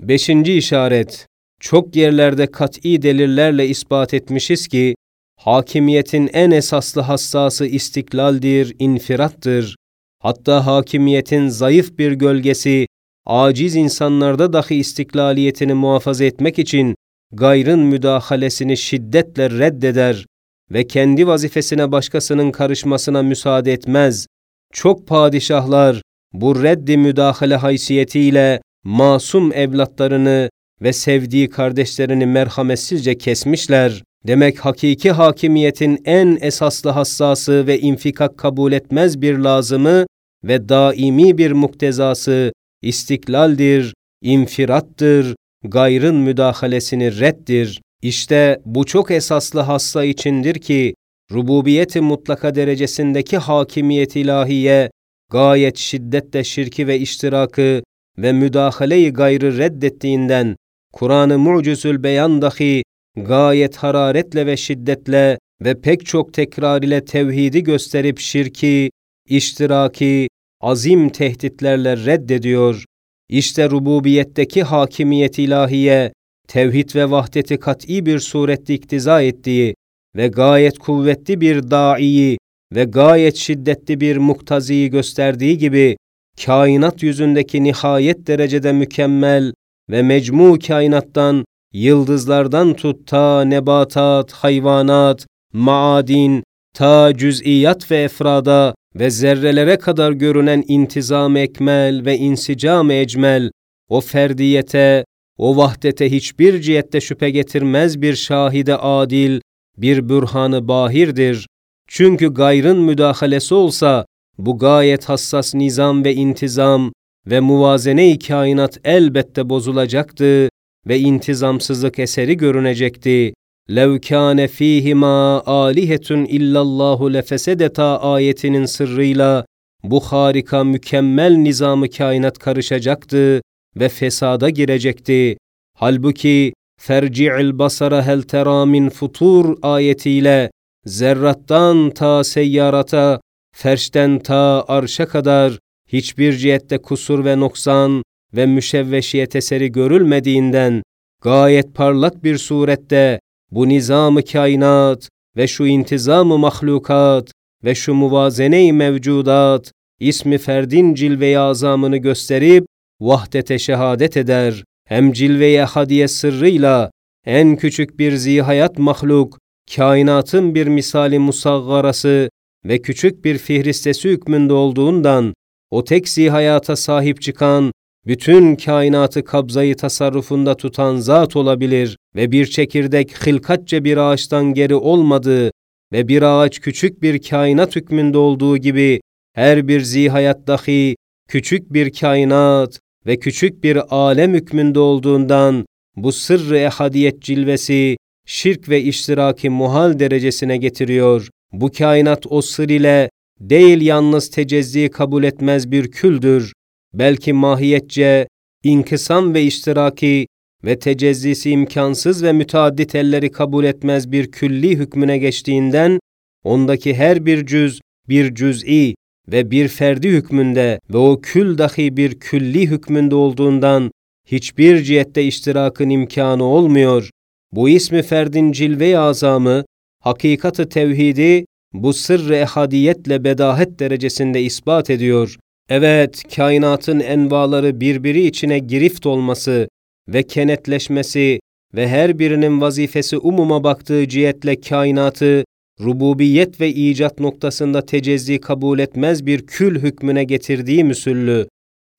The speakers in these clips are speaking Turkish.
Beşinci işaret, çok yerlerde kat'i delillerle ispat etmişiz ki, hakimiyetin en esaslı hassası istiklaldir, infirattır. Hatta hakimiyetin zayıf bir gölgesi, aciz insanlarda dahi istiklaliyetini muhafaza etmek için gayrın müdahalesini şiddetle reddeder ve kendi vazifesine başkasının karışmasına müsaade etmez. Çok padişahlar bu reddi müdahale haysiyetiyle masum evlatlarını ve sevdiği kardeşlerini merhametsizce kesmişler. Demek hakiki hakimiyetin en esaslı hassası ve infikak kabul etmez bir lazımı ve daimi bir muktezası istiklaldir, infirattır, gayrın müdahalesini reddir. İşte bu çok esaslı hassa içindir ki, rububiyeti mutlaka derecesindeki hakimiyet ilahiye, gayet şiddetle şirki ve iştirakı ve müdahaleyi gayrı reddettiğinden, Kur'an-ı Mucizül Beyan dahi gayet hararetle ve şiddetle ve pek çok tekrar ile tevhidi gösterip şirki, iştiraki, azim tehditlerle reddediyor. İşte rububiyetteki hakimiyet ilahiye, tevhid ve vahdeti kat'i bir surette iktiza ettiği ve gayet kuvvetli bir da'iyi ve gayet şiddetli bir muktaziyi gösterdiği gibi, kainat yüzündeki nihayet derecede mükemmel ve mecmu kainattan, yıldızlardan tut ta nebatat, hayvanat, maadin, ta cüz'iyat ve efrada ve zerrelere kadar görünen intizam ekmel ve insicam ecmel, o ferdiyete, o vahdete hiçbir cihette şüphe getirmez bir şahide adil, bir bürhanı bahirdir. Çünkü gayrın müdahalesi olsa, bu gayet hassas nizam ve intizam ve muvazene-i kainat elbette bozulacaktı ve intizamsızlık eseri görünecekti. لَوْ كَانَ ف۪يهِمَا آلِهَةٌ اِلَّا اللّٰهُ لَفَسَدَتَا ayetinin sırrıyla bu harika mükemmel nizamı kainat karışacaktı ve fesada girecekti. Halbuki ferci'il basara hel tera min futur ayetiyle zerrattan ta seyyarata, ferşten ta arşa kadar hiçbir cihette kusur ve noksan ve müşevveşiyet eseri görülmediğinden gayet parlak bir surette bu nizam-ı kainat ve şu intizam-ı mahlukat ve şu muvazene-i mevcudat ismi ferdin cilve-i azamını gösterip vahdete şehadet eder. Hem cilve-i hadiye sırrıyla en küçük bir zihayat mahluk, kainatın bir misali musaggarası ve küçük bir fihristesi hükmünde olduğundan, o tek zihayata sahip çıkan bütün kainatı kabzayı tasarrufunda tutan zat olabilir ve bir çekirdek hilkatçe bir ağaçtan geri olmadığı ve bir ağaç küçük bir kainat hükmünde olduğu gibi her bir zihayat dahi küçük bir kainat ve küçük bir alem hükmünde olduğundan bu sırrı ehadiyet cilvesi şirk ve iştiraki muhal derecesine getiriyor. Bu kainat o sır ile değil yalnız tecezzi kabul etmez bir küldür, belki mahiyetçe, inkısam ve iştiraki ve tecezzisi imkansız ve müteaddit elleri kabul etmez bir külli hükmüne geçtiğinden, ondaki her bir cüz, bir cüz'i ve bir ferdi hükmünde ve o kül dahi bir külli hükmünde olduğundan, hiçbir cihette iştirakın imkanı olmuyor. Bu ismi ferdin cilve-i azamı, hakikatı tevhidi, bu sırrı ehadiyetle bedahet derecesinde ispat ediyor. Evet, kainatın envaları birbiri içine girift olması ve kenetleşmesi ve her birinin vazifesi umuma baktığı cihetle kainatı, rububiyet ve icat noktasında tecezzi kabul etmez bir kül hükmüne getirdiği müsüllü,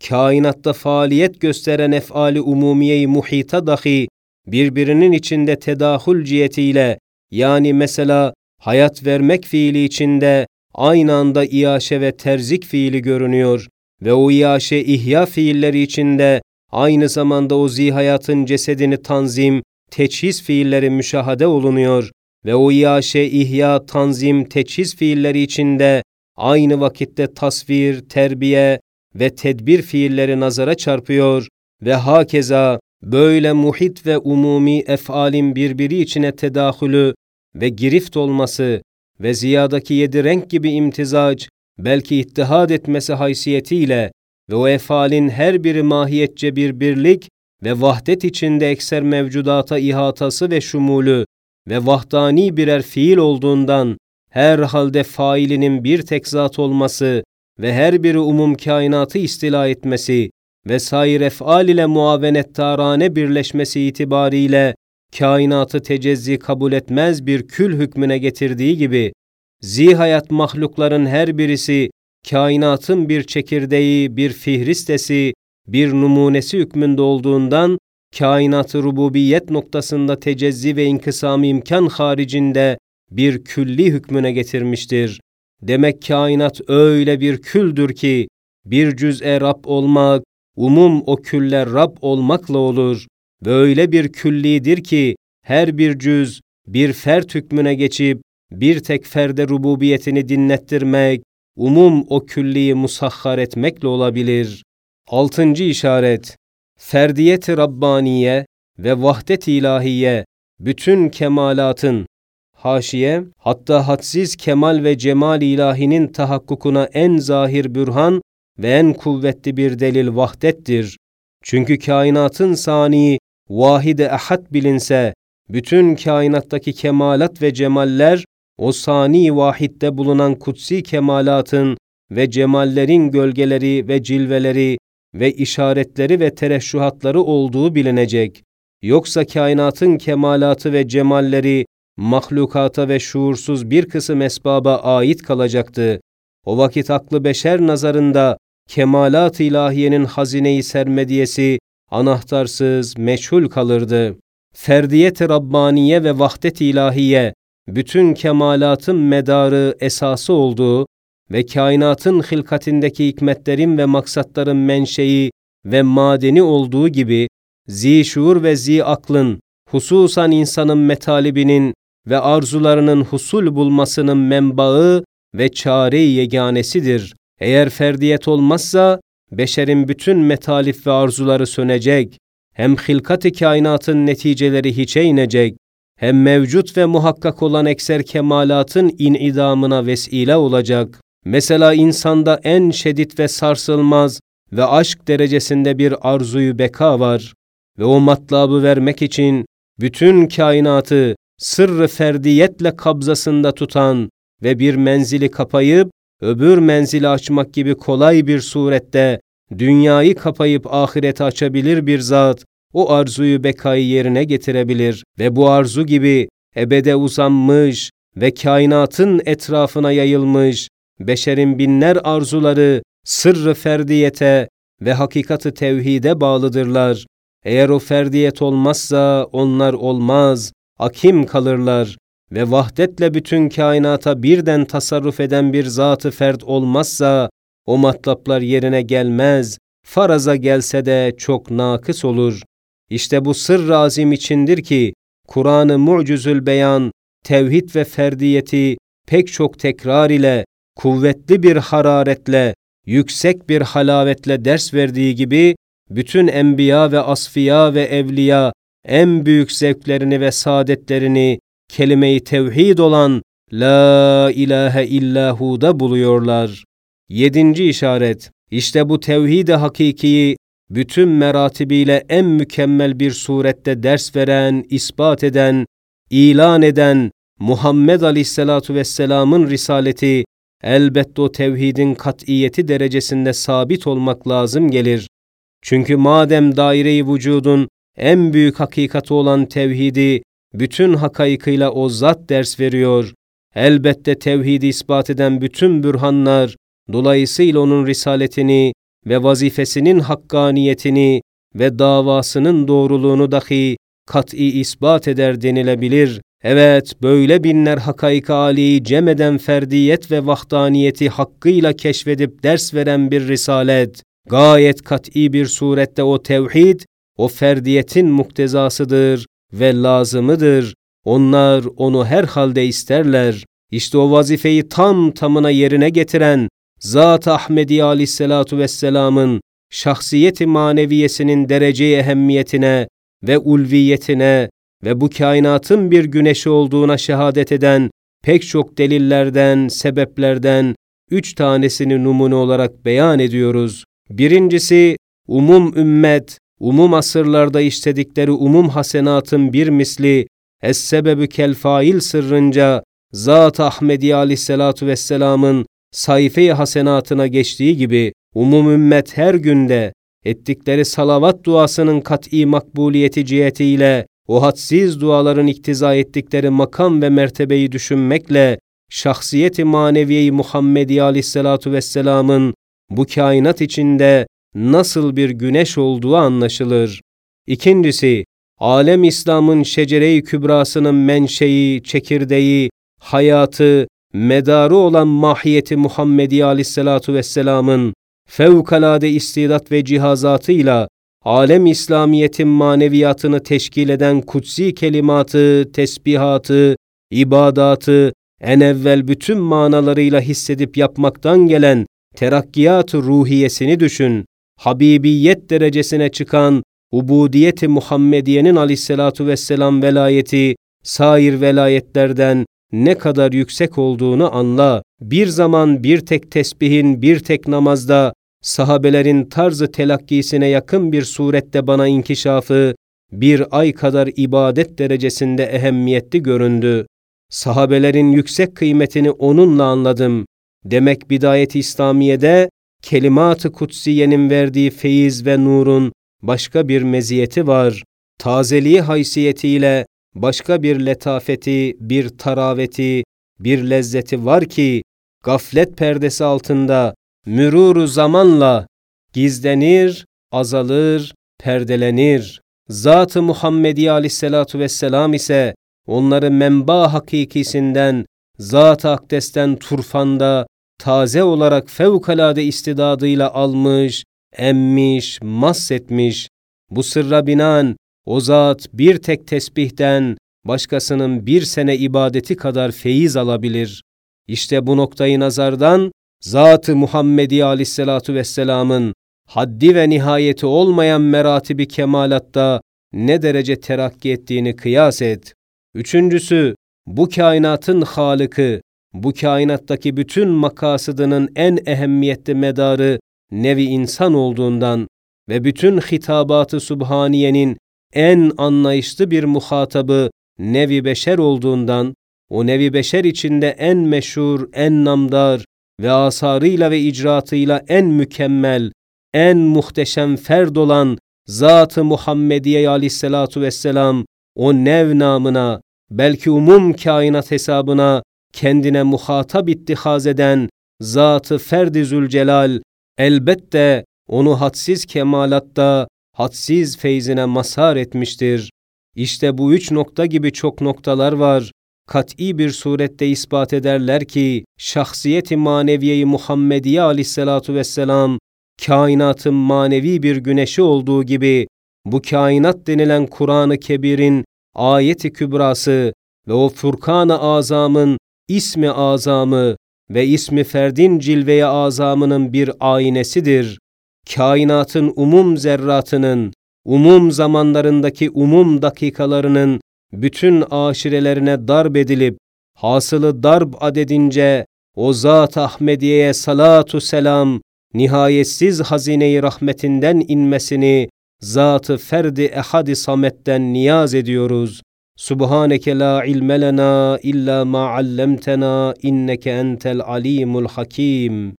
kainatta faaliyet gösteren efali umumiyeyi muhita dahi birbirinin içinde tedahül cihetiyle yani mesela hayat vermek fiili içinde aynı anda iaşe ve terzik fiili görünüyor ve o iaşe ihya fiilleri içinde aynı zamanda o zihayatın cesedini tanzim, teçhiz fiilleri müşahade olunuyor ve o iaşe ihya, tanzim, teçhiz fiilleri içinde aynı vakitte tasvir, terbiye ve tedbir fiilleri nazara çarpıyor ve hakeza böyle muhit ve umumi efalin birbiri içine tedahülü ve girift olması ve ziyadaki yedi renk gibi imtizac, belki ittihad etmesi haysiyetiyle ve o efalin her biri mahiyetçe bir birlik ve vahdet içinde ekser mevcudata ihatası ve şumulü ve vahdani birer fiil olduğundan her halde failinin bir tek zat olması ve her biri umum kainatı istila etmesi ve sair efal ile muavenettarane birleşmesi itibariyle kainatı tecezzi kabul etmez bir kül hükmüne getirdiği gibi, zihayat mahlukların her birisi kainatın bir çekirdeği, bir fihristesi, bir numunesi hükmünde olduğundan, kainatı rububiyet noktasında tecezzi ve inkısam imkan haricinde bir külli hükmüne getirmiştir. Demek kainat öyle bir küldür ki, bir cüz'e Rab olmak, umum o küller Rab olmakla olur. Böyle bir küllidir ki, her bir cüz, bir fert hükmüne geçip, bir tek ferde rububiyetini dinlettirmek, umum o külliyi musahhar etmekle olabilir. Altıncı işaret, ferdiyet-i Rabbaniye ve vahdet ilahiye, bütün kemalatın, haşiye, hatta hadsiz kemal ve cemal ilahinin tahakkukuna en zahir bürhan ve en kuvvetli bir delil vahdettir. Çünkü kainatın sani, vahide ahad bilinse, bütün kainattaki kemalat ve cemaller, o sani vahidde bulunan kutsi kemalatın ve cemallerin gölgeleri ve cilveleri ve işaretleri ve tereşşuhatları olduğu bilinecek. Yoksa kainatın kemalatı ve cemalleri mahlukata ve şuursuz bir kısım esbaba ait kalacaktı. O vakit aklı beşer nazarında kemalat ilahiyenin hazineyi sermediyesi anahtarsız, meçhul kalırdı. Ferdiyet-i Rabbaniye ve vahdet ilahiye, bütün kemalatın medarı, esası olduğu ve kainatın hilkatindeki hikmetlerin ve maksatların menşei ve madeni olduğu gibi, zi şuur ve zi aklın, hususan insanın metalibinin ve arzularının husul bulmasının menbaı ve çare-i yeganesidir. Eğer ferdiyet olmazsa, beşerin bütün metalif ve arzuları sönecek, hem hilkat-ı kainatın neticeleri hiçe inecek, hem mevcut ve muhakkak olan ekser kemalatın inidamına vesile olacak. Mesela insanda en şedid ve sarsılmaz ve aşk derecesinde bir arzuyu beka var ve o matlabı vermek için bütün kainatı sırrı ferdiyetle kabzasında tutan ve bir menzili kapayıp öbür menzili açmak gibi kolay bir surette dünyayı kapayıp ahireti açabilir bir zat o arzuyu bekayı yerine getirebilir ve bu arzu gibi ebede uzanmış ve kainatın etrafına yayılmış beşerin binler arzuları sırrı ferdiyete ve hakikati tevhide bağlıdırlar. Eğer o ferdiyet olmazsa onlar olmaz, akim kalırlar ve vahdetle bütün kainata birden tasarruf eden bir zatı fert olmazsa o matlaplar yerine gelmez, faraza gelse de çok nakıs olur. İşte bu sır azim içindir ki Kur'an-ı Mucizül Beyan tevhid ve ferdiyeti pek çok tekrar ile kuvvetli bir hararetle, yüksek bir halavetle ders verdiği gibi bütün enbiya ve asfiya ve evliya en büyük zevklerini ve saadetlerini kelime-i tevhid olan La ilahe illahu'da buluyorlar. Yedinci işaret, işte bu tevhid-i hakikiyi bütün meratibiyle en mükemmel bir surette ders veren, ispat eden, ilan eden Muhammed Aleyhisselatu Vesselam'ın risaleti elbette o tevhidin kat'iyeti derecesinde sabit olmak lazım gelir. Çünkü madem daire-i vücudun en büyük hakikati olan tevhidi bütün hakaykıyla o zat ders veriyor. Elbette tevhidi ispat eden bütün bürhanlar, dolayısıyla onun risaletini ve vazifesinin hakkaniyetini ve davasının doğruluğunu dahi kat'i ispat eder denilebilir. Evet, böyle binler hakaik âliyi cem eden ferdiyet ve vahdaniyeti hakkıyla keşfedip ders veren bir risalet, gayet kat'i bir surette o tevhid, o ferdiyetin muktezasıdır ve lazımıdır. Onlar onu her halde isterler. İşte o vazifeyi tam tamına yerine getiren Zat Ahmedi Aleyhisselatu Vesselam'ın şahsiyeti maneviyesinin derece ehemmiyetine ve ulviyetine ve bu kainatın bir güneşi olduğuna şehadet eden pek çok delillerden, sebeplerden üç tanesini numune olarak beyan ediyoruz. Birincisi, umum ümmet umum asırlarda işledikleri umum hasenatın bir misli, es-sebebü kel fail sırrınca, Zat Ahmedi aleyhissalatu vesselamın sayfe-i hasenatına geçtiği gibi, umum ümmet her günde ettikleri salavat duasının kat'i makbuliyeti cihetiyle o hadsiz duaların iktiza ettikleri makam ve mertebeyi düşünmekle şahsiyeti maneviyeyi Muhammedi aleyhissalatu vesselamın bu kainat içinde nasıl bir güneş olduğu anlaşılır. İkincisi, alem İslam'ın şecere-i kübrasının menşei, çekirdeği, hayatı, medarı olan mahiyeti Muhammedi aleyhissalatu vesselamın fevkalade istidat ve cihazatıyla alem İslamiyetin maneviyatını teşkil eden kutsi kelimatı, tesbihatı, ibadatı, en evvel bütün manalarıyla hissedip yapmaktan gelen terakkiyat ruhiyesini düşün. Habibiyet derecesine çıkan ubudiyeti Muhammediye'nin aleyhissalatu vesselam velayeti, sair velayetlerden ne kadar yüksek olduğunu anla. Bir zaman bir tek tesbihin bir tek namazda sahabelerin tarzı telakkisine yakın bir surette bana inkişafı bir ay kadar ibadet derecesinde ehemmiyetli göründü. Sahabelerin yüksek kıymetini onunla anladım. Demek bidayet-i İslamiye'de kelimat-ı kutsiyenin verdiği feyiz ve nurun başka bir meziyeti var. Tazeliği haysiyetiyle başka bir letafeti, bir taraveti, bir lezzeti var ki gaflet perdesi altında müruru zamanla gizlenir, azalır, perdelenir. Zat-ı Muhammedi aleyhissalatu vesselam ise onları menba hakikisinden, Zat-ı Akdes'ten turfanda taze olarak fevkalade istidadıyla almış, emmiş, mahsetmiş. Bu sırra binaen o zat bir tek tesbihten başkasının bir sene ibadeti kadar feyiz alabilir. İşte bu noktayı nazardan Zat-ı Muhammedi aleyhissalatu vesselamın haddi ve nihayeti olmayan meratibi kemalatta ne derece terakki ettiğini kıyas et. Üçüncüsü, bu kainatın halıkı, bu kainattaki bütün makasıdının en ehemmiyetli medarı nevi insan olduğundan ve bütün hitabatı subhaniyenin en anlayışlı bir muhatabı nevi beşer olduğundan, o nevi beşer içinde en meşhur, en namdar ve asarıyla ve icraatıyla en mükemmel, en muhteşem ferd olan Zat-ı Muhammediye aleyhissalatu vesselam o nev namına, belki umum kainat hesabına kendine muhatap ittihaz eden Zat-ı Ferdi Zülcelal elbette onu hadsiz kemalatta, hadsiz feyzine mazhar etmiştir. İşte bu üç nokta gibi çok noktalar var. Kat'i bir surette ispat ederler ki, şahsiyeti maneviyeyi Muhammediye aleyhissalatu vesselam, kainatın manevi bir güneşi olduğu gibi, bu kainat denilen Kur'an-ı Kebir'in ayeti kübrası ve o Furkan-ı Azam'ın ismi azamı ve ismi ferdin cilveye azamının bir aynesidir. Kainatın umum zerratının, umum zamanlarındaki umum dakikalarının bütün aşirelerine darp edilip, hasılı darb adedince o Zat Ahmediye'ye salatu selam, nihayetsiz hazine-i rahmetinden inmesini, Zat-ı ferdi ehadi sametten niyaz ediyoruz. Subhaneke la ilme lena illa ma allamtena inneke entel alimul hakim.